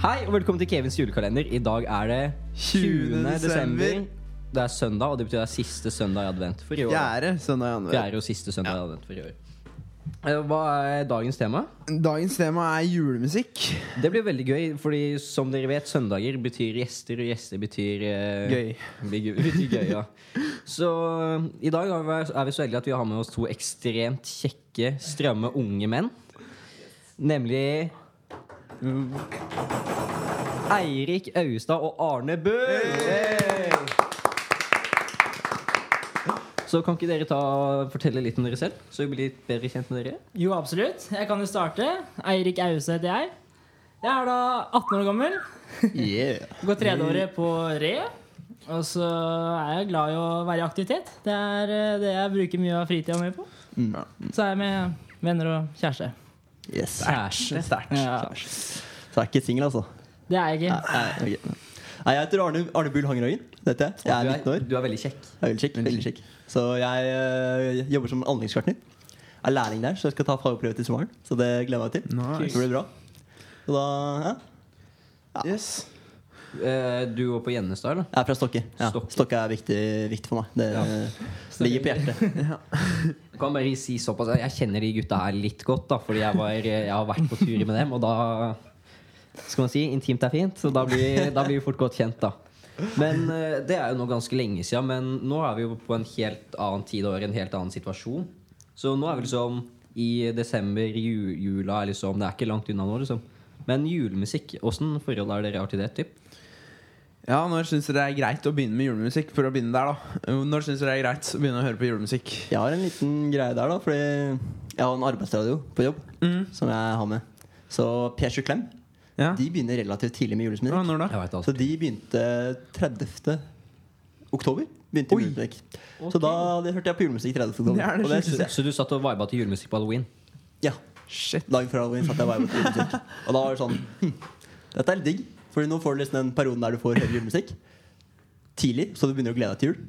Hei og velkommen til Kevins julekalender. I dag er det 20. 20. desember. Det er søndag, og det betyr det er siste søndag i advent for i år. Fjerde søndag i januar. Fjerde og siste søndag i advent for i år. Eh, Hva er dagens tema? Dagens tema er julemusikk. Det blir veldig gøy, fordi som dere vet, søndager betyr gjester, og gjester betyr eh, Gøy. blir gøy- betyr gøy, ja. Så eh, i dag vi, er vi så heldige at vi har med oss to ekstremt kjekke, stramme unge menn. Nemlig Eirik Austad og Arne Bø. Så kan ikke dere ta, fortelle litt om dere selv, så vi blir litt bedre kjent med dere? Jo, absolutt. Jeg kan jo starte. Eirik Ause heter jeg. Jeg er da 18 år gammel. Yeah. Går tredjeåret på Re. Og så er jeg glad i å være i aktivitet. Det er eh, det jeg bruker mye av fritida mi på. Så er jeg med venner og kjæreste. Yes. Kjæreste. Sterkt. Ja. Så jeg er ikke singel, altså? Det er jeg ikke. Nei, okay. Nei, jeg heter Arne, Arne Bull Hangerhagen. Dette jeg. Jeg er du, 19 år. du er veldig kjekk. Jeg er veldig kjekk. Veldig kjekk. Så jeg øh, jobber som anleggsgartner. Er lærling der, så jeg skal ta fagprøve til sommeren. Så det gleder jeg meg til. Nice. Det blir bra. Så da ja. Yes. Uh, du går på Gjennestad, eller? Jeg er fra Stokke. Ja. Stokke. Stokke er viktig, viktig for meg. Det Ja. ligger på hjertet. Jeg kan bare si såpass Jeg kjenner de gutta her litt godt, da fordi jeg, var, jeg har vært på turer med dem. Og da skal man si intimt er fint, så da blir, da blir vi fort godt kjent, da. Men eh, det er jo nå ganske lenge siden, men nå er vi jo på en helt annen tid og en helt annen situasjon. Så nå er vi liksom i desember, ju, jula liksom Det er ikke langt unna nå, liksom. Men julemusikk, åssen forhold er dere har til det? Typ? Ja, Når syns dere det er greit å begynne med julemusikk? For å begynne der da Når syns dere det er greit å begynne å høre på julemusikk? Jeg har en liten greie der, da. Fordi jeg har en arbeidsradio på jobb Mm. som jeg har med. Så P7 Klem Ja. de begynner relativt tidlig med julemusikk. Ja. Så de begynte 30. oktober. Begynte Oi. julemusikk. Så da det hørte jeg på julemusikk 30. oktober. Det er det og det. Så du satt og viba til julemusikk på halloween? Ja. Shit. Dagen før halloween satt jeg og viba til julemusikk. Og da var det sånn hm, Dette er litt digg. Fordi nå får du liksom den perioden der du får høre julemusikk tidlig, så du begynner å glede deg til jul.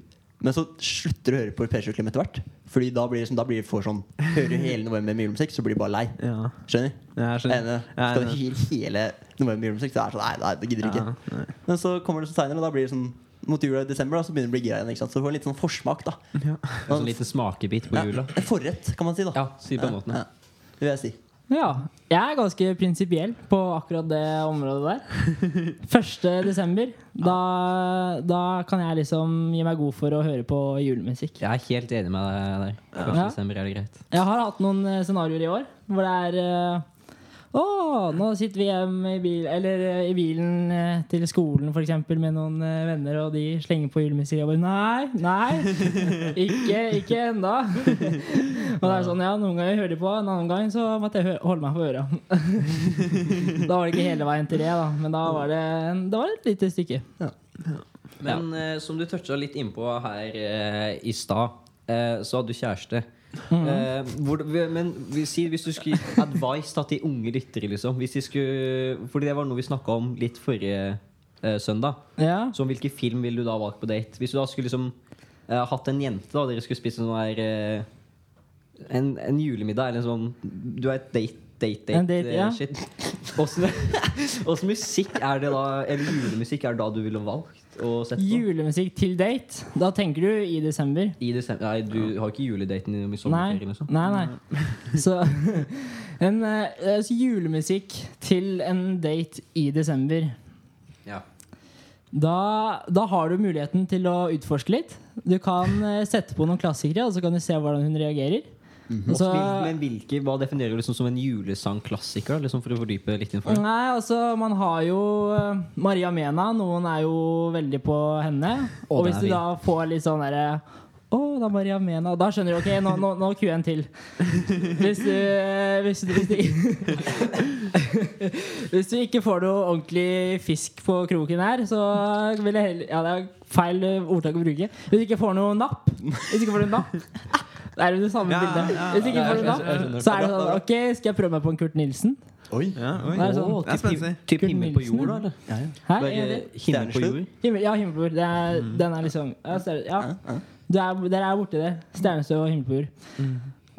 Men så slutter du å høre på P7 Klem etter hvert. Fordi da blir det sånn, da blir det for sånn Hører du hele november med julemusikk, så blir du bare lei. Ja. Skjønner? Ja, jeg skjønner. Ja, Skal du høre hele, hele november med julemusikk, så er det sånn Nei, nei det gidder du ikke. Ja, nei. Men så kommer det så seinere, og da blir det sånn mot jula i desember da, så begynner det å bli gira igjen. ikke sant? Så du får en liten sånn forsmak. da En sånn liten smakebit på Ja, jula? En forrett, kan man si. da Ja, si på en måte. Ja, det vil jeg si. Ja. Jeg er ganske prinsipiell på akkurat det området der. 1. desember, da, da kan jeg liksom gi meg god for å høre på julemusikk. Jeg er helt enig med deg der. 1. Ja. desember er det greit. Jeg har hatt noen eh, scenarioer i år hvor det er eh, Å, nå sitter vi hjemme i, bil, eller, eh, i bilen eh, til skolen for eksempel, med noen eh, venner, og de slenger på julemusikk. Og jeg bare Nei, nei! Ikke, ikke enda. og det er sånn, ja, Noen ganger hører de på, en annen gang så måtte jeg holde meg for øra. da var det ikke hele veien til det, da, men da var det, det var et lite stykke. Men ja. som du toucha litt innpå her eh, i stad, så hadde du kjæreste. Eh, hvor, men si, hvis du skulle gi advice da, til unge lyttere, liksom hvis de skulle, Fordi det var noe vi snakka om litt forrige eh, søndag. Ja. Så hvilken film ville du da valgt på date? Hvis du da skulle liksom eh, hatt en jente, da, dere skulle spist sånn der eh, en, en julemiddag eller en sånn Du er et date, date, date, eh, ja. Åssen musikk er det da Eller julemusikk er det da du ville valgt å sette på? Julemusikk til date. Da tenker du i desember. I desember Nei, du har ikke juledaten i sommerferien, liksom? nei, nei. Så en altså, julemusikk til en date i desember. Ja. Da, da har du muligheten til å utforske litt. Du kan eh, sette på noen klassikere, og så kan du se hvordan hun reagerer. Og så- Hvil- Men hvilke, hva definerer du liksom som en julesangklassiker? Liksom for å fordype litt innenfor? Nei, altså, man har jo eh, Maria Mena. Noen er jo veldig på henne. Å, og hvis du da får litt sånn derre å, det er Maria Mena. Da skjønner du ok, nå, nå, nå kuer jeg en til. Hvis du eh, Hvis du, hvis du, hvis du ikke får noe ordentlig fisk på kroken her, så vil jeg heller Ja, det er feil eh, ordtak å bruke. Hvis du ikke får noe napp Hvis du ikke får noe napp Det er jo det samme Ja, bildet. ja, Hvis ikke ja, får det skjønner. så er det sånn Ok, skal jeg prøve meg på en Kurt Nilsen? Oi. Ja, oi. Det er sånn. Det er spennende. typ himmel på jord, da? eller? Ja, ja. Hæ? Himmel på jord? Himmel, ja, himmel på jord. Det er, Den er liksom ja. Er, Dere er borti det. Stjernestøv og himmel på jord.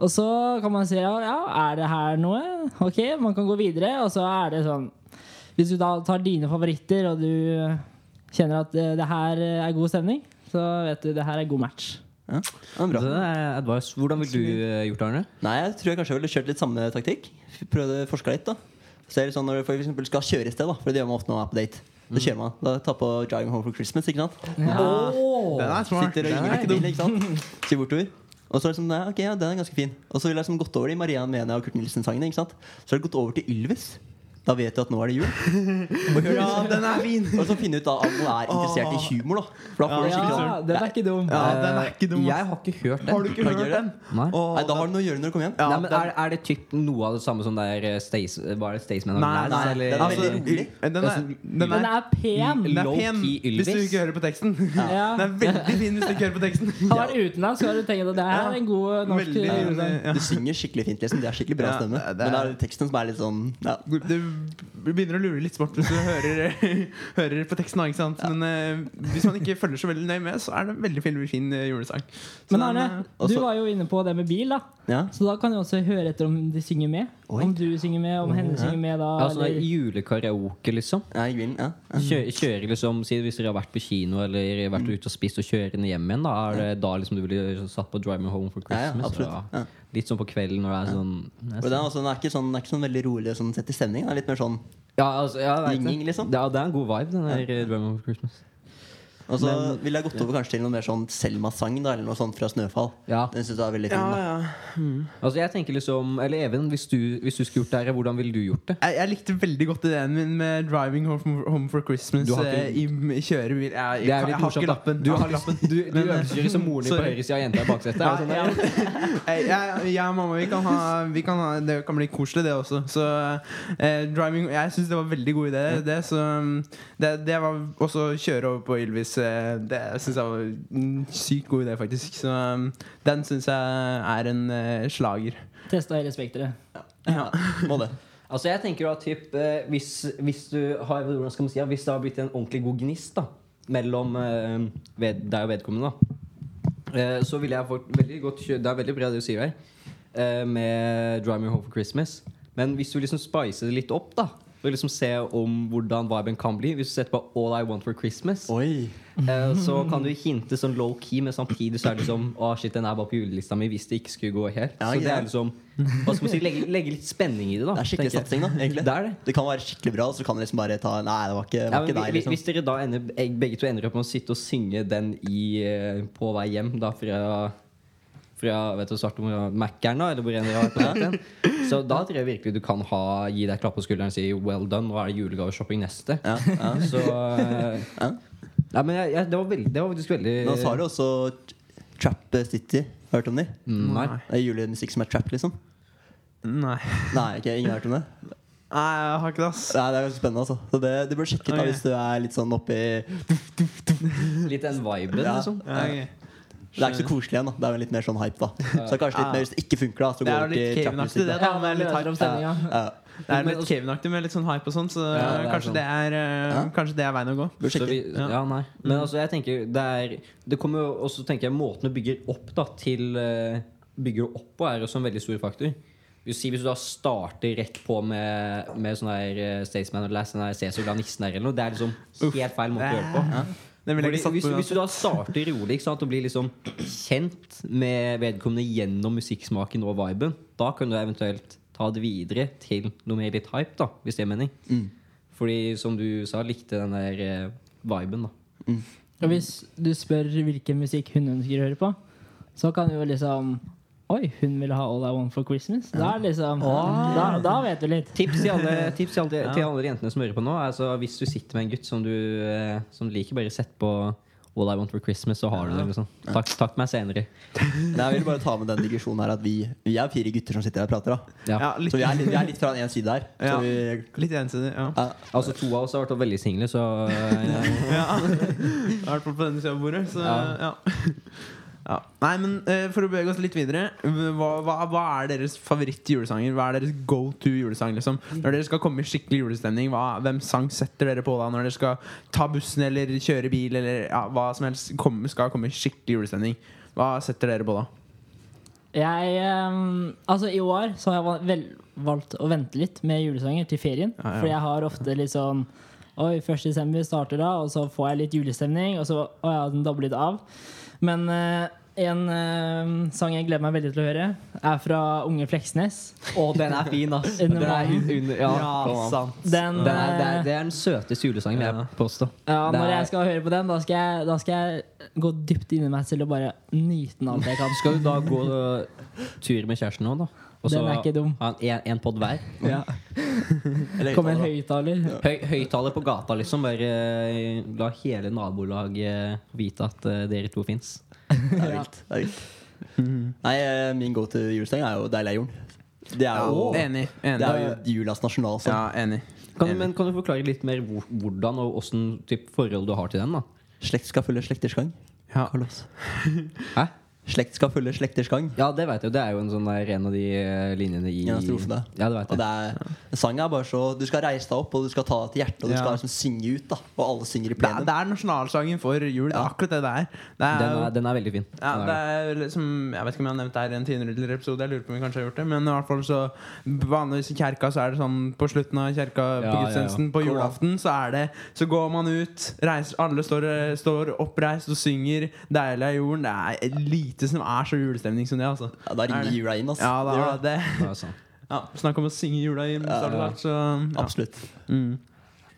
Og så kan man si ja, ja, er det her noe? Ok, man kan gå videre. Og så er det sånn Hvis du da tar dine favoritter, og du eh, kjenner at det, det her er god stemning, så vet du det her er god match. Ja, ja. Det er advice. Hvordan ville du eh, gjort det, Arne? Nei, jeg tror jeg kanskje ville kjørt litt samme taktikk. Prøvde forska litt, da. Ser sånn Når du for eksempel skal kjøre et sted, da for det gjør man ofte når man er på date. Da kjører man. Da tar på 'Driving Home for Christmas'. ikke sant? Den er smart. Sitter og er ikke dum, ikke sant? Kjører bortover. Og så er det sånn, ja, ok, ja, den er ganske fin Og så ville jeg liksom gått over de Maria Menia og Kurt Nilsen-sangene. ikke sant? Så har jeg gått over til Ylvis. Da vet du at nå er det jul. Og, hør, Ja, den er fin! og så finne ut da at du er interessert i humor. da For da får du Ja, sånn den er ikke dum. Ja, den er ikke dum. Jeg har ikke hørt den. Har du ikke hørt den? Nei. Åh, Nei, Da har du noe å gjøre når du kommer hjem. Ja, Nei, men er, er det typ noe av det samme som det er eh, Stace, Var det Staysman og Nei, nei, den er Altså, veldig rolig. den er, den Den er, pen. den er pen hvis du ikke hører på teksten. Ja. Den er veldig fin hvis du ikke hører på teksten. Har vært utenlands, så har du tenkt at det er en god norsk ja. Du synger skikkelig fint. liksom Det er skikkelig bra Ja, stemme. det er- Men det er teksten som er litt sånn ja. Begynner å lure litt bort hvis du hører, hører på teksten. Ikke sant? Men uh, hvis man ikke følger så veldig nøye med, så er det en veldig fin, fin eh, julesang. Så Men Arne, eh, du var jo inne på det med bil, da. ja. Så da kan du også høre etter om de synger med. Oi. Om du synger med, om henne synger med da. Ja, sånn eller- julekaraoke, liksom. ja, jeg vil, Ja. Kjø, kjører liksom si Hvis dere har vært på kino eller vært ute og spist og kjører den hjem igjen, da er det da liksom du ville satt på 'Drive Me Home for Christmas'? Ja. Ja. Litt sånn på kvelden når det er sånn den, er også, den, er ikke sånn, den er ikke sånn veldig rolig sånn sett i stemning. Den er litt mer sånn Ja, altså, ja, jeg vet det. liksom. Det er en god vibe, den der 'Drive Me Home for Christmas'. Og så ville jeg gått over kanskje til noe mer sånn Selma-sang, da eller noe sånt fra 'Snøfall'. Ja. Den synes jeg er veldig fin. ja, ja. Mm. Altså jeg tenker liksom Eller Even, hvis du, hvis du skulle gjort det her, hvordan ville du gjort det? Jeg, jeg likte veldig godt ideen min med 'Driving Home for, home for Christmas' Du har ikke- eh, i i kjørebil. Jeg, jeg, Det er jeg, har ikke lappen. Du, Jeg har liksom, du, du eh, som moren din på høyresida og jenta i baksetet. Ja, sånn, ja. ja. Jeg, jeg, jeg og mamma vi kan ha, vi kan ha Det kan bli koselig, det også. Så eh, driving Jeg syns det var veldig god idé. Det, så, um, det, det var også å kjøre over på Ylvis. Eh, Det syns jeg var en sykt god idé, faktisk. Så um, den syns jeg er en eh, slager. Testa hele spekteret. Ja, må det. Altså jeg tenker at typ, eh, hvis, hvis du har hvordan skal man si, ja, Hvis det har blitt en ordentlig god gnist da mellom ved, deg og vedkommende, da eh, så ville jeg fått veldig godt Det er veldig bra det du sier her, eh, med 'Drive Me Home for Christmas'. Men hvis du liksom spicer det litt opp, da og liksom se om hvordan viben kan bli Hvis du setter på 'All I Want for Christmas', Oi. eh, så kan du hinte sånn low-key, men samtidig så er det liksom Å shit, den er bare på julelista mi hvis det ikke skulle gå helt. Ja, så det er liksom Hva skal man si, legge, legge litt spenning i det, da. Det er skikkelig satsing, da. egentlig Det det. Det kan være skikkelig bra, så kan dere liksom bare ta Nei, det var ikke, det Ja, var ikke deg, hvis, liksom. hvis dere da ender, begge to ender opp med å sitte og synge den i, eh, på vei hjem da fra fra vet du, Mac-eren, da, eller hvor enn dere har vært på den. Så da tror jeg virkelig du kan ha, gi deg klapp på skulderen og si 'well done', nå er det julegaveshopping neste. Ja, ja. Så Ja. Nei, men jeg, jeg, det, var veldig, det var faktisk veldig Nå har du også Trap City. Hørt om de? Nei. Det er julemusikk som er trap, liksom. Nei. Nei, ikke, ingen har hørt om det? Nei, jeg har ikke det, ass. Nei, Det er ganske spennende, altså. Så det, du bør sjekke ut da hvis du er litt sånn oppi Litt den viben, Ja. liksom. Ja, ok. Det er ikke så koselig igjen, da. Det er jo litt mer sånn hype, da. Så kanskje litt mer hvis det ikke funker, da. Så går er det til trap-musikk. det. med litt hype. om. Ja. Det er litt Kevin-aktig med litt sånn hype og sånn, så Ja, det er kanskje, sånn. det er, uh, kanskje det er veien å gå. Vi, Ja. nei. Men altså, jeg tenker det er Det kommer jo også, tenker jeg, måten du bygger opp da til bygger Bygger opp på, er også en veldig stor faktor. Hvis, si, hvis du da starter rett på med, med sånn der uh, Staysman og Last, der Cæsar og nissen her eller noe, det er liksom helt feil måte å gjøre det på. Fordi hvis, hvis du da starter rolig ikke sant, og blir liksom kjent med vedkommende gjennom musikksmaken og viben, da kan du eventuelt ta det videre til noe mer litt hype, da, hvis det er mening. Mm. Fordi som du sa, likte den der eh, viben, da. Og hvis du spør hvilken musikk hun ønsker å høre på, så kan du jo liksom Oi, hun vil ha All I Want for Christmas. Da er liksom da, da vet du litt. Tips til alle, tips til alle, til alle jentene som hører på nå. Altså, hvis du sitter med en gutt som du som du liker, bare sett på All I Want for Christmas, så har du det. liksom Takk, takk meg senere. Nei, jeg vil bare ta med den digresjonen her at vi, vi er fire gutter som sitter her og prater. da Ja. Ja, Så vi er litt, vi er litt fra den ene side her. Ja. Så vi, litt ensidig. Ja. ja. Altså To av oss har vært veldig single, så eh, ja. I hvert fall på denne siden av bordet. Så, Ja. Ja. Nei, men uh, For å bevege oss litt videre, hva, hva, hva er deres favoritt-julesanger? Hva er deres go to julesang? Liksom? Når dere skal komme i skikkelig julestemning, hva, hvem sang setter dere på da? Når dere skal ta bussen eller kjøre bil eller ja, hva som helst kom, skal komme i skikkelig julestemning? Hva setter dere på da? Jeg um, Altså, i år så har jeg vel, valgt å vente litt med julesanger til ferien. Ja. For jeg har ofte litt sånn Oi, 1. desember starter da, og så får jeg litt julestemning, og så Å ja, den dabber litt av. Men eh, en uh, sang jeg gleder meg veldig til å høre, er fra Unge Fleksnes. Å, den er fin, ass. Den er under, ja, Ja, sant. Den, Den er, det, er, eh, det er den søteste julesangen, vil jeg påstå. ja, når er- jeg skal høre på den, da skal jeg, da skal jeg gå dypt inn i meg selv og bare nyte den alt jeg kan. Skal du da gå tur med kjæresten nå, da? Og så Den er ikke dum. ha en, en pod hver? Ja. Eller Kom en høyttaler. Høy, høyttaler på gata, liksom. Bare eh, la hele nabolaget vite at eh, dere to fins. Det er vilt. Det er vilt. Nei, eh, min go to julesang er jo 'Deilig er jorden'. Det er jo, Enig. det er jo julas nasjonalsang. Ja, enig. Kan, du- men kan du forklare litt mer hvor, hvordan og åssen forhold du har til den? da? Slekt skal følge slekters gang. Ja. Carlos. Hæ? Slekt skal følge slekters gang. Ja, det vet jeg. Det er jo en sånn der, en av de eh, linjene i En av strofene. Ja, det vet Og jeg. det er, sangen er bare så Du skal reise deg opp, og du skal ta det til hjertet, og du Ja. skal liksom synge ut. da Og alle synger i plenum. det er nasjonalsangen for jul. Det er akkurat det det er. Det er, Den er, den er veldig fin. ja, det er det. er liksom Jeg vet ikke om jeg har nevnt det her i en tidligere episode. Jeg lurer på om vi kanskje har gjort det Men i hvert fall så vanligvis i kjerka så er det sånn på slutten av kjerka på Ja, ja, ja. gudstjenesten på julaften, så er det Så går man ut, reiser, alle står, står oppreist og synger 'Deilig er jorden'. Det er lite som er så julestemning som det, altså. Ja, da Er ringer jula inn. Altså. Ja, Det gjør da, det. det, Ja, sant. ja, Snakk om å synge jula inn. Ja, det ja. så ja. Absolutt. Mm.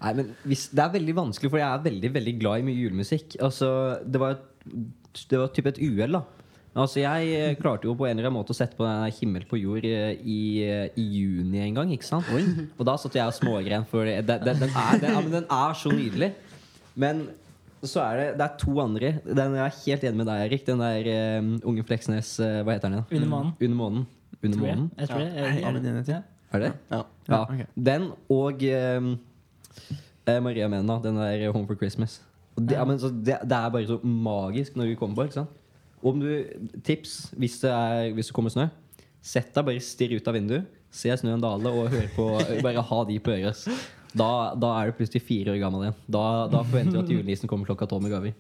Nei, men hvis, Det er veldig vanskelig, for jeg er veldig veldig glad i mye julemusikk. Altså, Det var, et- det var typ et uhell, da. Altså, Jeg eh, klarte jo på en eller annen måte å sette på den der 'Himmel på jord' eh, i, eh, i juni en gang. ikke sant? Og da satt jeg og smågren, for det, det, den, er, den, ja, men den er så nydelig. Men så er det, det er to andre. Den er jeg helt enig med deg, Erik. Den der um, Unge Fleksnes uh, Hva heter den igjen? Under månen. Under månen. Under Tror jeg. månen. Jeg tror det. Er, er det den? Er det? Ja. Ja. Okay. Den og eh, Maria Mena, den der Home for Christmas. Og det, ja, men, så det, det er bare så magisk når du kommer på. ikke sant? Om du, Tips hvis det, er, hvis det kommer snø. Sett deg bare stirr ut av vinduet, se snøen dale og hør på Bare ha de på øret. Da, da er du plutselig fire år gammel igjen. Da, da forventer du at julenissen kommer klokka tolv med gaver.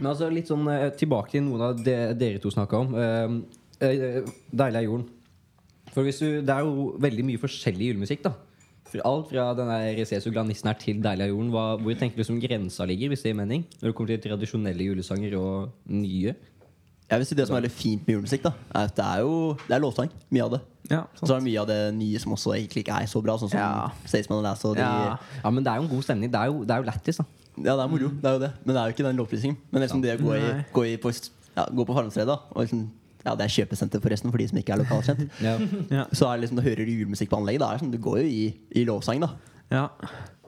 Men altså litt sånn eh, tilbake til noen av det dere to snakka om. Eh, eh, Deilig er jorden. For hvis du, Det er jo veldig mye forskjellig julemusikk. da For Alt fra den der Glanissen så glad nissen er til Deilig er jorden. Hva, hvor tenker du som grensa ligger, hvis det gir mening? Når det kommer til tradisjonelle julesanger og nye? Jeg vil si Det som er veldig fint med julemusikk, da er at det er jo Det er lovsang. Mye av det. Ja, så er det mye av det nye som også egentlig ikke er så bra. Sånn som Ja. Staysman og Lass og de Ja. Ja, Men det er jo en god stemning. Det er jo, det er jo lættis, da. Ja, det er moro. Det er jo det. Men det er jo ikke den lovprisingen. Men liksom det å gå, i, gå, i på, ja, gå på Farmstredet og liksom ja, Det er kjøpesenter forresten for de som ikke er lokalkjent. Ja. Ja. Så er det liksom, da hører du julemusikk på anlegget. Da er det sånn, Du går jo i, i lovsang, da. Ja.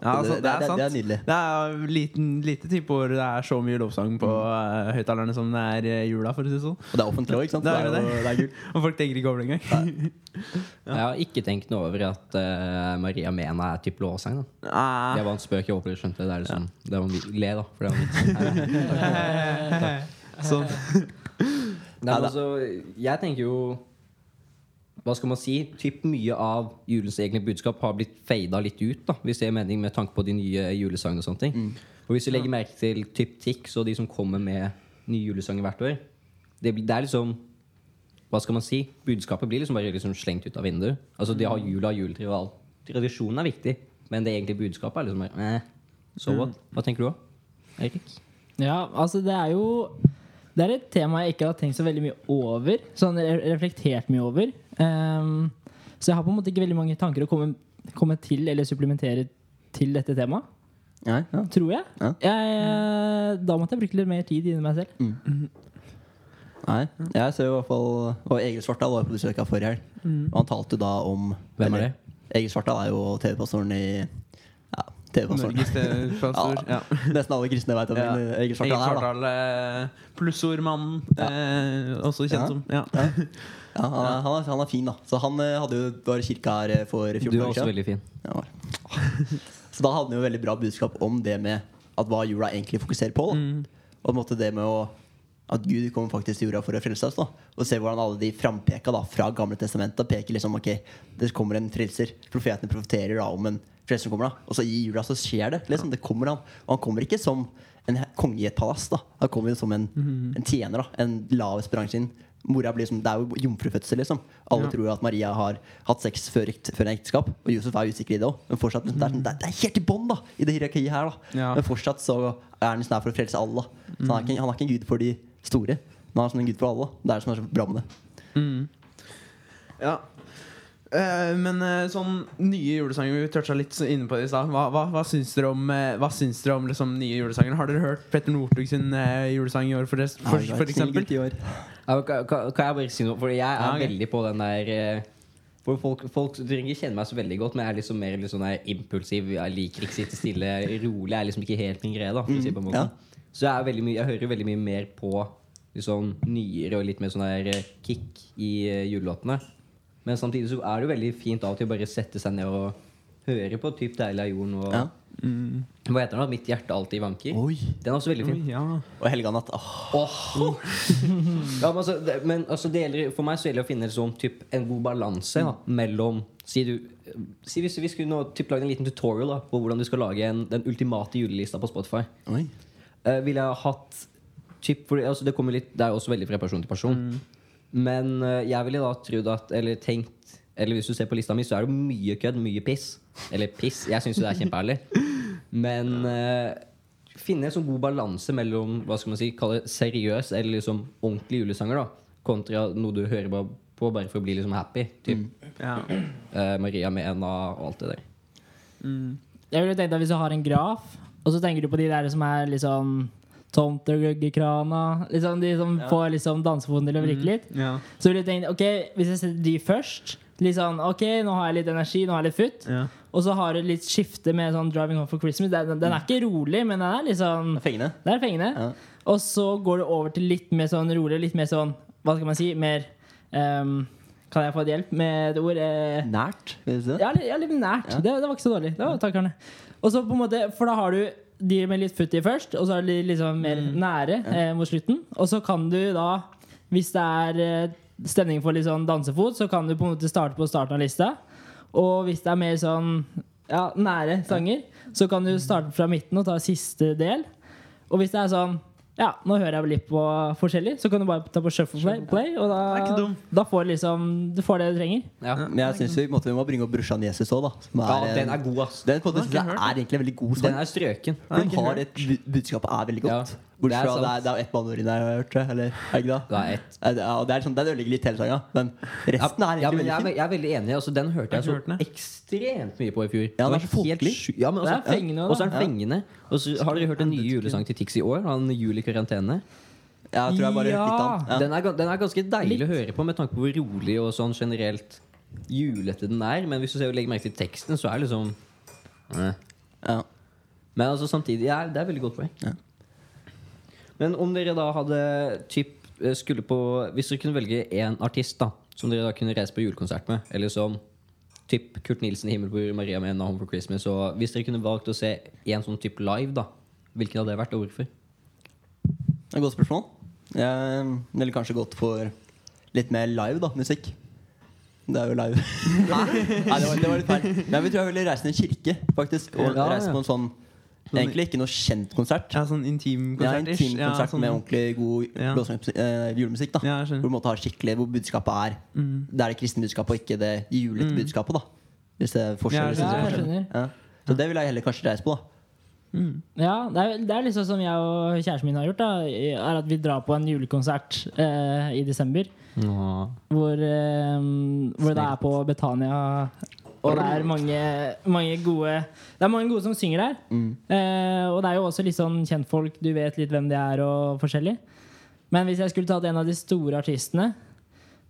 Ja, altså, Det- det, er det- sant. det er nydelig. Det er liten, lite tid på hvor det er så mye lovsang på uh, høyttalerne som det er uh, jula, for å si sånn. Og det er offentlig òg, ikke sant? Det er jo, det. det er kult. Og folk tenker ikke over det engang. Jeg har ikke tenkt noe over at uh, Maria Mena er type lovsang. da Det Ah. var en spøk. Jeg håper du skjønte det. Det er liksom, det var en vits. Le, da. For det var en vits. Så, Nei, men altså, jeg tenker jo Hva skal man si? Typ Mye av julens egne budskap har blitt fada litt ut, da hvis det er mening med tanke på de nye julesangene. Og sånne ting Og hvis du legger merke til typ Tix og de som kommer med nye julesanger hvert år Det, blir- det er liksom Hva skal man si? Budskapet blir liksom bare liksom slengt ut av vinduet. Altså De har jula og juletre og alt. Tradisjonen er viktig, men det egentlige budskapet er liksom bare eh, Så what? Hva tenker du da? Eirik? Ja, altså det er jo Det er et tema jeg ikke har tenkt så veldig mye over. Sånn reflektert mye over. Ehm, så jeg har på en måte ikke veldig mange tanker å komme, komme til eller supplementere til dette temaet. Ja, ja. Tror jeg. Ja. jeg da måtte jeg bruke litt mer tid inni meg selv. Nei, jeg ser jo i hvert fall Og Egil Svartdal var på besøk her forrige helg. Og han talte da om Hvem er det? Egil Svartdal er jo TV-pastoren i. Norges pastor. Ja. Nesten alle kristne vet om Ja. Egil Egil Svartdal er. Svartdal, eh, plussordmannen, eh, også kjent Ja. som. Ja. Ja, han, er, han, er, han er fin, da. Så han eh, hadde jo var kirka her eh, for 14 Du er også veldig fin. Ja. Så da hadde han jo veldig bra budskap om det med at hva jula egentlig fokuserer på. Da. Mm. Og på en måte det med å at Gud kommer faktisk til jorda for å frelse oss. Da. Og se hvordan alle de frampeka da, fra Gamle testamentet peker liksom ok, det kommer en frelser. Profetene profeterer da om en frelser som kommer. da Og så i jula så skjer det. liksom Det kommer han Og han kommer ikke som en konge i et palass. da Han kommer jo som en, en tjener. da En lavest bransjen. Mora blir som, Det er jo jomfrufødsel, liksom. Alle Ja. tror at Maria har hatt sex før, før en ekteskap. Og Josef er usikker i det òg. Men fortsatt, er, sånn- det, er, det er helt i bånn i det hierarkiet her. da Ja. Men fortsatt så er han sånn her for å frelse alle. Så han, er ikke, han er ikke en gud for de store, han er sånn en gutt for alle. Det er det som er så bra med det. Mm. Ja. Uh, men uh, sånn nye julesanger Vi toucha litt inne på det i stad. Hva, hva, hva syns dere om, uh, hva syns dere om liksom, nye julesanger? Har dere hørt Petter Northug sin julesang i år, for, det, for, for eksempel? Ja, men Kan, kan kan jeg bare si noe? For jeg er Ja, okay. veldig på den der For folk, folk trenger ikke kjenne meg så veldig godt, men jeg er liksom mer sånn impulsiv. Jeg liker ikke sitte stille. Rolig Jeg er liksom ikke helt min greie. da for å si på en måte. ja. Så jeg, er veldig mye, jeg hører veldig mye mer på liksom, nyere og litt mer sånn der eh, kick i eh, julelåtene. Men samtidig så er det jo veldig fint av og til å bare sette seg ned og høre på typ 'Deilig er jorden' og Ja. Mm. Hva heter den? da? 'Mitt hjerte alltid vanker'. Oi. Den er også veldig fin. Oi, ja. Og helgenatt. Åh. Ja, men altså, det, men altså det gjelder, for meg så gjelder det å finne sånn, typ, en god balanse da, mellom Si, du, si hvis vi skulle nå, typ, lage en liten tutorial da, på hvordan du skal lage en, den ultimate julelista på Spotify. Oi. Uh, ville jeg hatt chip fordi, altså, det, litt, det er også veldig fra person til person. Men uh, jeg ville da trodd at Eller tenkt Eller hvis du ser på lista mi, så er det mye kødd, mye piss. Eller piss. Jeg syns jo det er kjempeærlig. Men uh, finne en sånn god balanse mellom hva skal man si, kalle seriøs eller liksom ordentlig julesanger, da kontra noe du hører bare på bare for å bli liksom happy. Typ ja. Uh, Maria Mena og alt det der. Mm. Jeg ville tenkt at Hvis du har en graf, og så tenker du på de der som er liksom Tomterguggekrana liksom De som får liksom dansefoten til å vrikke litt. ja. Så vil du tenke ok, hvis jeg setter de først sånn, ok, Nå har jeg litt energi, nå har jeg litt futt. ja. Og så har du litt skifte med sånn 'Driving Home for Christmas'. Den, den er ikke rolig, men den er litt sånn fengende. Det er fengende. Ja. Og så går det over til litt mer sånn rolig, litt mer sånn Hva skal man si? Mer um, Kan jeg få et hjelp med et ord? Eh, Nært, ja, litt, ja, litt nært. Det, det var ikke så dårlig. Det var, takk, Arne. Og så på en måte, For da har du de med litt futt i først, og så er de liksom mer nære eh, mot slutten. Og så kan du da, hvis det er eh, stemning for litt sånn dansefot, så kan du på en måte starte på starten av lista. Og hvis det er mer sånn ja, nære sanger, så kan du starte fra midten og ta siste del. Og hvis det er sånn ja, nå hører jeg litt på forskjellig, så kan du bare ta på shuffle play, play og Det er ikke da, dum. da får liksom, du får det du trenger. Ja, Men jeg synes vi, måtte, vi må bringe opp brorsan Jesus òg, da. Som ja er, den er god, ass. Den Den er egentlig en veldig god Den er strøken. Den har hørt. et bu- Budskapet er veldig godt. Ja, Bortsett det fra det er, det er ett banneord inni der, har jeg hørt. det, Eller, er det det? Det er ett. Ja, det og det er sånn, Den ødelegger litt hele sanga, men resten er ja, egentlig men jeg, er, veldig fin. jeg er veldig enig. Altså, den hørte jeg så hørt ekstremt mye på i fjor. Ja, den er så folkelig. Ja, men Det også, er fengende Og så er den fengende. Og så har dere hørt en ny julesang til Tix i år? Han Jul i karantene. Ja, jeg tror jeg bare Ja. litt den. Ja. Den, er, den er ganske deilig Litt. å høre på med tanke på hvor rolig og sånn generelt julete den er. Men hvis du ser, legger merke til teksten, så er det liksom eh. Ja. Men altså samtidig ja, Det er veldig godt poeng. Ja. Men om dere da hadde typ, eh, skulle på Hvis dere kunne velge én artist da som dere da kunne reise på julekonsert med, eller som typ Kurt Nilsen i 'Himmelbror Maria med 'Home for Christmas' og Hvis dere kunne valgt å se en sånn type live, da hvilken hadde det vært, og hvorfor? Det er et godt spørsmål. Jeg ville kanskje gått for litt mer live, da. Musikk. Det er jo live. Nei, det var, det var litt feil. Men jeg tror jeg ville reise til en kirke, faktisk. Og Ja, reise på en sånn Egentlig ikke noe kjent konsert. ja, sånn intim konsert. ja, intim konsert med ordentlig god Ja. eh, julemusikk. da Ja. Hvor du måtte ha skikkelig Hvor budskapet er Mm. Det er det kristne budskapet og ikke det julete budskapet. da Hvis det er forskjell, Ja, jeg det Ja, jeg skjønner. Ja. Så det vil jeg heller kanskje reise på. da Mm. Ja, det er, det er liksom som jeg og kjæresten min har gjort. da Er at Vi drar på en julekonsert eh, i desember. Hvor, eh, hvor det er på Betania. Og det er mange, mange gode Det er mange gode som synger der. Mm. Eh, og det er jo også litt sånn kjentfolk. Du vet litt hvem de er og forskjellig. Men hvis jeg skulle tatt en av de store artistene,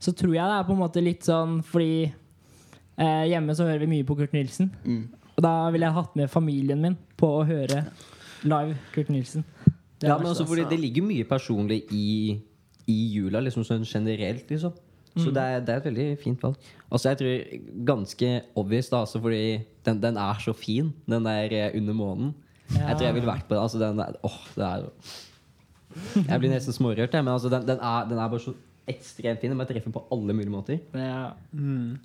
så tror jeg det er på en måte litt sånn fordi eh, hjemme så hører vi mye på Kurt Nilsen. Mm. Og da ville jeg hatt med familien min på å høre live Kurt Nilsen. Det Ja, men verst, altså, fordi det ligger mye personlig i, i jula, liksom sånn generelt, liksom. Så det, er, det er et veldig fint valg. Altså, jeg tror ganske obvious, da, altså, fordi den, den er så fin, den der eh, under månen. Ja. Jeg tror jeg ville vært på den. Altså, den er, åh, det er Jeg blir nesten smårørt, jeg, men altså, den, den, er, den er bare så ekstremt fin. Den bare treffer på alle mulige måter. Ja. Mm.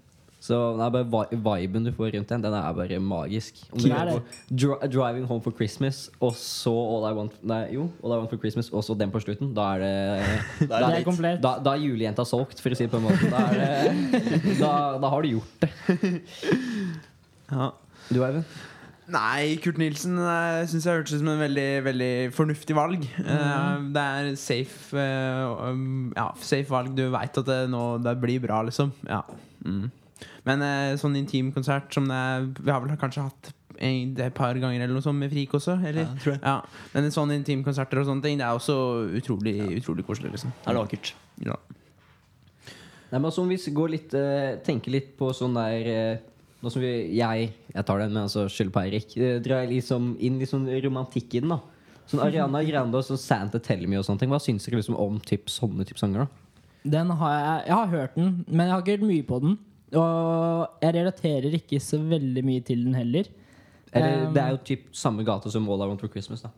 Så er bare viben du får rundt den, den er bare magisk. Om du er hører på Dri 'Driving Home for Christmas' og så All I Want Nei, jo, All I Want for Christmas og så den på slutten, da er det Da Det er da, da er julejenta solgt, for å si det på en måte. Da, er det, da, da har du gjort det. Ja. Du, Eivind? Nei, Kurt Nilsen uh, syns jeg hørtes ut som en veldig, veldig fornuftig valg. Eh, det er safe eh, um, Ja, safe valg. Du veit at det nå det blir bra, liksom. Ja. Mm. Men eh, sånn intimkonsert som det er Vi har vel kanskje hatt et par ganger eller noe sånt med Frik også? Eller? Ja, tror jeg. Ja, Men sånn intimkonserter og sånne ting Det er også utrolig, utrolig koselig. Liksom. Er det vakkert? Ja. Nei, men altså, om vi går litt, eh, tenker litt på sånn der eh, Nå som vi, jeg Jeg tar den, men altså skylder på Eirik. Uh, drar liksom inn litt sånn romantikk i den. da Sånn Ariana Grande og sånn Santa Tell Me og sånne ting. Hva syns dere liksom om typ, sånne type sanger? da? Den har jeg, jeg har hørt den, men jeg har ikke hørt mye på den. Og jeg relaterer ikke så veldig mye til den heller. Eller Um, Det er jo typ samme gate som All I Want for Christmas. da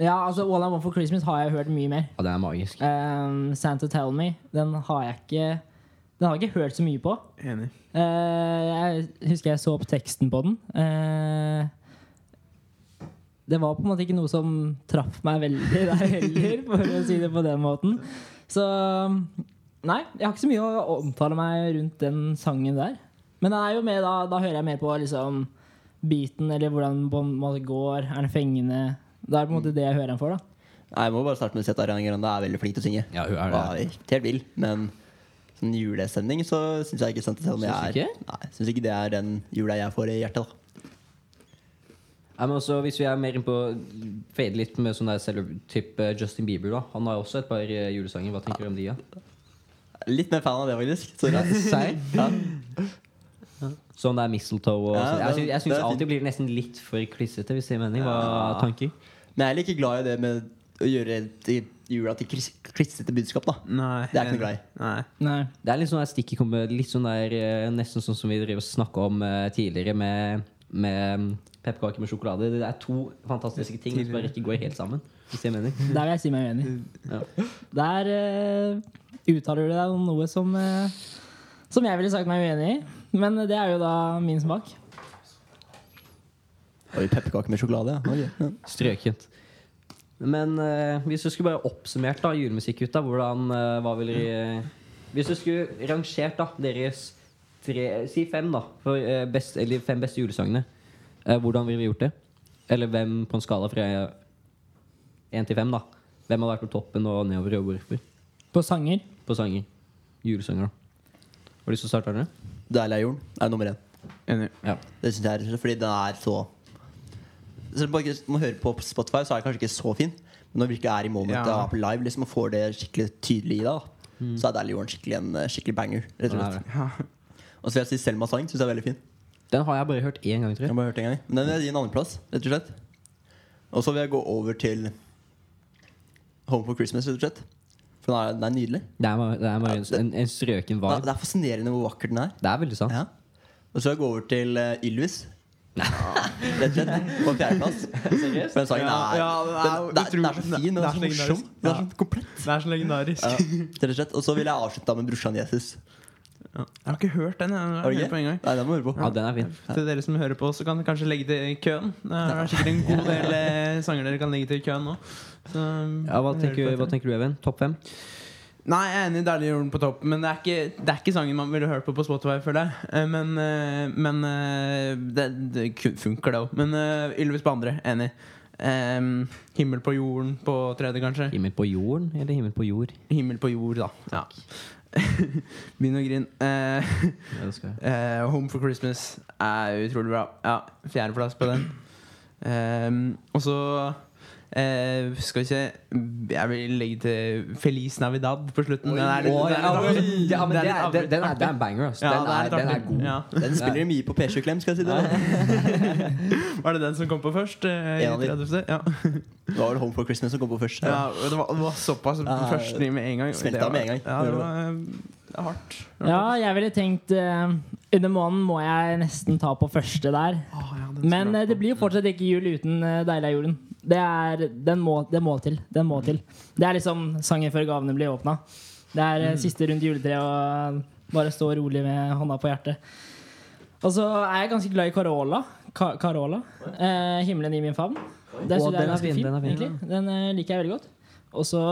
Ja, altså All I Want for Christmas har jeg hørt mye mer. Ja, det er magisk. Um, Santa Tell Me, den har jeg ikke Den har jeg ikke hørt så mye på. Enig. uh, jeg husker jeg så opp teksten på den. Uh, det var på en måte ikke noe som traff meg veldig der heller, for å si det på den måten. Så nei, jeg har ikke så mye å omtale meg rundt den sangen der. Men den er jo med, da, da hører jeg mer på liksom beaten, eller hvordan måte går. Er den fengende? Det er på en måte det jeg hører den for. da Nei, Jeg må bare starte med å si at Ariana Grande er veldig flink til å synge. Ja, hun er det ja, helt vill, men sånn julestemning så syns jeg ikke sant selv om jeg er? Nei, synes ikke det er den jula jeg får i hjertet. da Nei, men også, hvis vi er mer inn på fade litt med sånn der type Justin Bieber, da. Han har jo også et par eh, julesanger. Hva tenker du om de? Ja? Litt mer fan av det, faktisk. Sorry. Ja. Sånn det er mistletoe og Ja, sånn. Jeg det- syns, jeg det syns er alltid blir nesten litt for klissete, hvis det gir mening. Hva Ja. tanker? Men jeg er like glad i det med å gjøre jula til klissete budskap. da Nei. Det er ikke noe glad i. Nei. Nei. Det er litt sånn der stikk litt sånn der eh, Nesten sånn som vi driver og snakka om eh, tidligere med, med pepperkaker med sjokolade. Det er to fantastiske ting som bare ikke går helt sammen. Hvis det gir mening. Der vil jeg si meg uenig. Ja. Der eh, uttaler du deg om noe som eh, Som jeg ville sagt meg uenig i. Men det er jo da min smak. Oi, pepperkaker med sjokolade. Ja. Ok, ja. Strøkent. Men eh, hvis du skulle bare oppsummert da julemusikk ut, da, hvordan uh, hva vil dere Hvis du skulle rangert da deres tre Si fem, da. For, eh, best, eller fem beste julesangene. Eh, hvordan ville vi gjort det? Eller hvem på en skala fra én til fem, da? Hvem hadde vært på toppen og nedover, og hvorfor? På sanger. På sanger. Julesanger. Har du lyst til å starte, Arne? Deilig er jorden er nummer én. Enig. Ja. Det synes jeg er fordi den er så Selv om man ikke- hører på Spotify, så er den kanskje ikke så fin. Men når du virkelig er i momentet Ja. og er på live liksom, og får det skikkelig tydelig i deg, da, så er Deilig jorden skikkelig en eh, skikkelig banger. Rett og slett. Ja. Og så vil jeg si Selma sang. Synes jeg er veldig fin. Den har jeg bare hørt én gang, tror Jeg jeg. har bare hørt en gang. Men den vil jeg gi en andreplass, rett og slett. Og så vil jeg gå over til Home for Christmas, rett og slett. For den er, den er nydelig. Det er, det er bare en, en, en strøken Det er, det er fascinerende hvor vakker den er. Det er veldig sant. Ja. Og så går jeg gå over til uh, Ylvis. Rett og slett. På fjerdeplass. Den sangen er, ja, den er den, den, er så fin og så morsom. Den er så komplett. Den er så legendarisk. Ja, og så vil jeg avslutte med brorsan Jesus. Ja. Jeg har ikke hørt den. Jeg hørt på en gang Nei, den må høre på. Ja, den er fin. Til dere som hører på, så kan dere kanskje legge til køen. Det er sikkert en god del eh, sanger dere kan legge til køen nå. Så, Ja, hva, tenker, hva tenker du, Even? Topp fem? Nei, jeg er enig i Deilig jorden på topp, men det er, ikke, det er ikke sangen man ville hørt på på Spotify, føler jeg. Eh, Men, eh, men eh, det, det funker, det òg. Men uh, Ylvis på andre, enig. Um, himmel på jorden på tredje, kanskje. Himmel på jorden eller himmel på jord? Himmel på jord, da. Ja. Begynn å grine. Uh. Eh, Home for Christmas er utrolig bra. Ja, Fjerdeplass på den. Um, og så eh, skal vi se Jeg vil legge til Feliz Navidad på slutten. Den er en banger. Altså. Ja, Den er, den er god. Ja. Den spiller mye på P7-klem, skal jeg si det. Var det den som kom på først? eh, En av de. Ja. Det var vel Home for Christmas som kom på først. ja, det, var, det var såpass Ja, først med en gang. smelta Det var- med en gang. Ja, det var eh, det hardt. Ja, jeg ville tenkt uh, Under månen må jeg nesten ta på første der. Oh, ja, Men eh, det blir jo fortsatt ikke jul uten uh, Deilig er julen. Det, er, den må, det må til. Den må til. Det er liksom sangen før gavene blir åpna. Det er mm. siste rundt juletreet, og Bare stå rolig med hånda på hjertet. Og så er jeg ganske glad i Carola. Ka Carola. Eh, 'Himmelen i min favn'. Den, den er fin, fin, den er fin, egentlig. Den eh, liker jeg veldig godt. Og så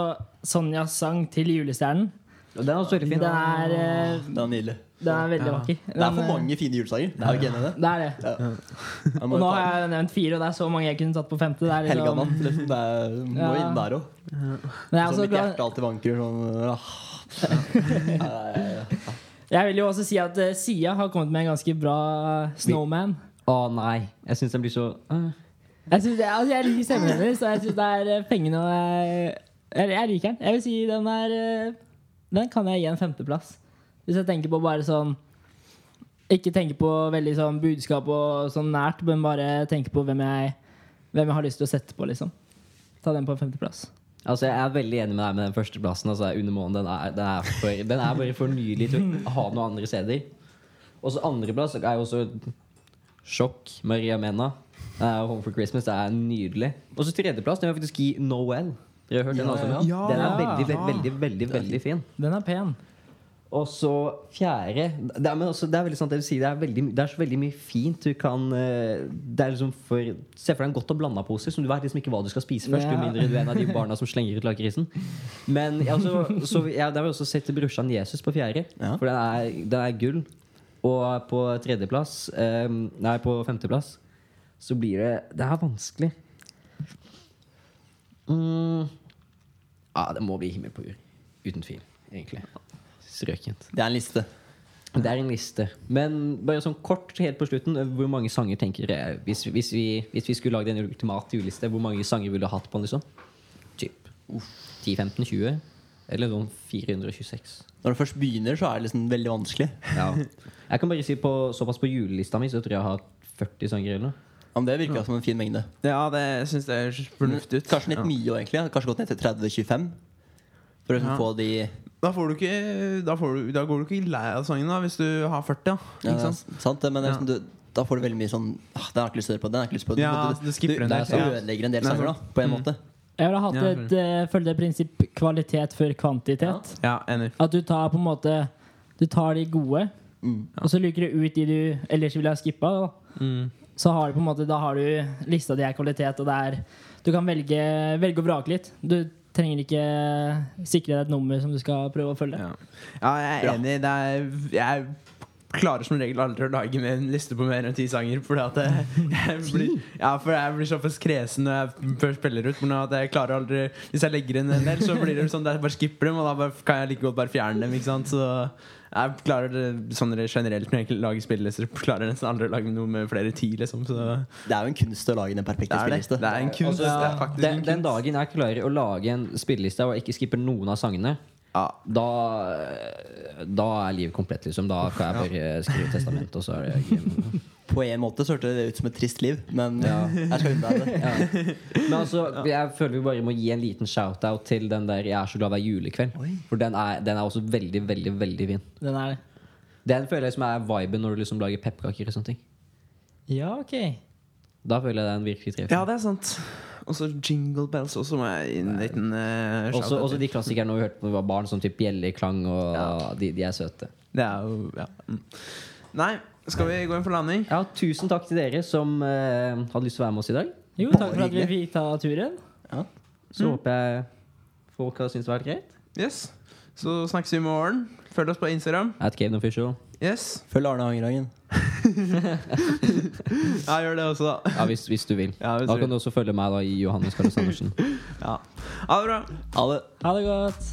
Sonjas sang til julestjernen. Den er også veldig fin. Den er, eh, den er nydelig. Den er veldig Ja. vakker. Det er for eh, mange fine julesanger. Det er jo ikke enig i det. Det er det. Ja. Jeg Og nå har jeg nevnt fire, og det er så mange jeg kunne tatt på femte. Det er liksom. Liksom. Det er, må Ja. inn der òg. Men jeg er Så mitt hjerte alltid vanker sånn. Jeg vil jo også si at uh, Sia har kommet med en ganske bra eh, Snowman. Å nei. Jeg syns den blir så uh. Jeg, synes det, altså, jeg liker stemmen hennes, og jeg syns det er pengene. Og jeg, jeg, liker den. Jeg vil si den er eh, Den kan jeg gi en femteplass. Hvis jeg tenker på bare sånn Ikke tenker på veldig sånn budskap og sånn nært, men bare tenker på hvem jeg, hvem jeg har lyst til å sette på, liksom. Ta den på en femteplass. Altså, Jeg er veldig enig med deg med den førsteplassen. Altså, under månen, den, er, den, er for, den er bare for nylig til å ha noen andre steder. Og så andreplass er jo også Sjokk, Maria Mena. Er Home for Christmas. Det er nydelig. Og så tredjeplass den vil jeg faktisk gi Noel. Dere har hørt den Ja, også? ja. Ja, den er veldig, veldig, veldig, veldig, veldig fin. Den er pen. Og så fjerde det er, men også, det er veldig sant det du sier. Det er, veldig, det er så veldig mye fint du kan eh, Det er liksom for Se for deg en godt og blanda pose, som du vet liksom ikke hva du skal spise først. Ja. Jo mindre du er en av de barna som slenger ut lakrisen. Men jeg, også, så, jeg, der vil også sette brorsan Jesus på fjerde. Ja. For den er, den er gull. Og på tredjeplass um, Nei, på femteplass så blir det Det er vanskelig. Mm. Ja, det må bli himmel på jord. Uten tvil, egentlig. Strøkent. Det er en liste. Det er en liste. Men bare sånn kort helt på slutten, hvor mange sanger tenker dere hvis, hvis, vi, hvis vi skulle lagd en ultimat juleliste, hvor mange sanger ville du hatt på den? liksom? Typ 10-15-20? Eller sånn 426? Når det først begynner, så er det liksom veldig vanskelig. Ja. Jeg kan bare si på, såpass på julelista mi, så tror jeg jeg har 40 sanger eller noe. Ja, men det virka som en fin mengde. Ja, det syns jeg er fornuftig ut. Kanskje litt Ja. mye òg, egentlig. Kanskje gått ned til 30-25. For å liksom Ja. få de Da, får du ikke, da, får du, da går du ikke lei av sangen da hvis du har 40. Da. Ja, Ikke sant? sant det, men det er Ja. liksom, du, da får du veldig mye sånn ah, Den har jeg ikke lyst til å høre på. Den har jeg ikke lyst på Ja, du, du du, en du, del. du Ja. ødelegger en del sanger, da, på en Mm. måte. Jeg ville hatt et uh, følge prinsipp kvalitet før kvantitet. Ja, enig. At du tar på en måte Du tar de gode, Mm. og så luker du ut de du ellers ville ha skippa. Mm. Så har du på en måte Da har du lista di er kvalitet, og det er Du kan velge, velge og vrake litt. Du trenger ikke sikre deg et nummer som du skal prøve å følge. Ja. ja, jeg er Bra. enig. Det er, jeg klarer som regel aldri å lage med en liste på mer enn ti sanger. Fordi at jeg, jeg blir, ja, for jeg blir såpass kresen når jeg først spiller ut. Men at jeg klarer aldri Hvis jeg legger inn en del, så blir det sånn at jeg bare skipper dem. Og da bare, kan jeg like godt bare fjerne dem. Ikke sant? Så jeg klarer det sånn generelt når jeg lager spillelister. Klarer nesten aldri å lage noe med flere ti. Liksom, så Det er jo en kunst å lage den perfekte er spilleliste. Det er en kunst. Altså, det er den, en den dagen jeg klarer å lage en spilleliste og ikke skipper noen av sangene, Ja. da, da er livet komplett, liksom. Da kan jeg bare skrive testament, og så er det game. På en måte så hørtes det ut som et trist liv, men Ja. jeg skal unna det. Ja. Men altså, jeg føler vi bare må gi en liten shout-out til den der 'Jeg er så glad hver julekveld'. For den er, den er også veldig, veldig veldig fin. Den er det. Den føler jeg som er viben når du liksom lager pepperkaker og sånne ting. Ja, ok. Da føler jeg den virkelig treffer. ja, det er sant. Og så Jingle Bells også som er en liten uh, Også, også de klassikerne vi hørte da vi var barn, som typ bjelleklang, og Ja. de, de er søte. Det er jo ja. Mm. Nei, skal vi gå inn for landing? Ja, tusen takk til dere som uh, hadde lyst til å være med oss i dag. Jo, takk for at vi fikk ta turen. Så håper jeg folk har syntes det var vært greit. Yes. Så snakkes vi i morgen. Følg oss på Instagram. At Kane Official. Yes. Følg Arne Hangerhagen. Ja, gjør det også, da. Ja, hvis, hvis du vil. Ja, hvis Da du kan vil. du også følge meg da i Johannes Carlos Andersen. Ja. Ha det bra. Ha det. Ha det godt.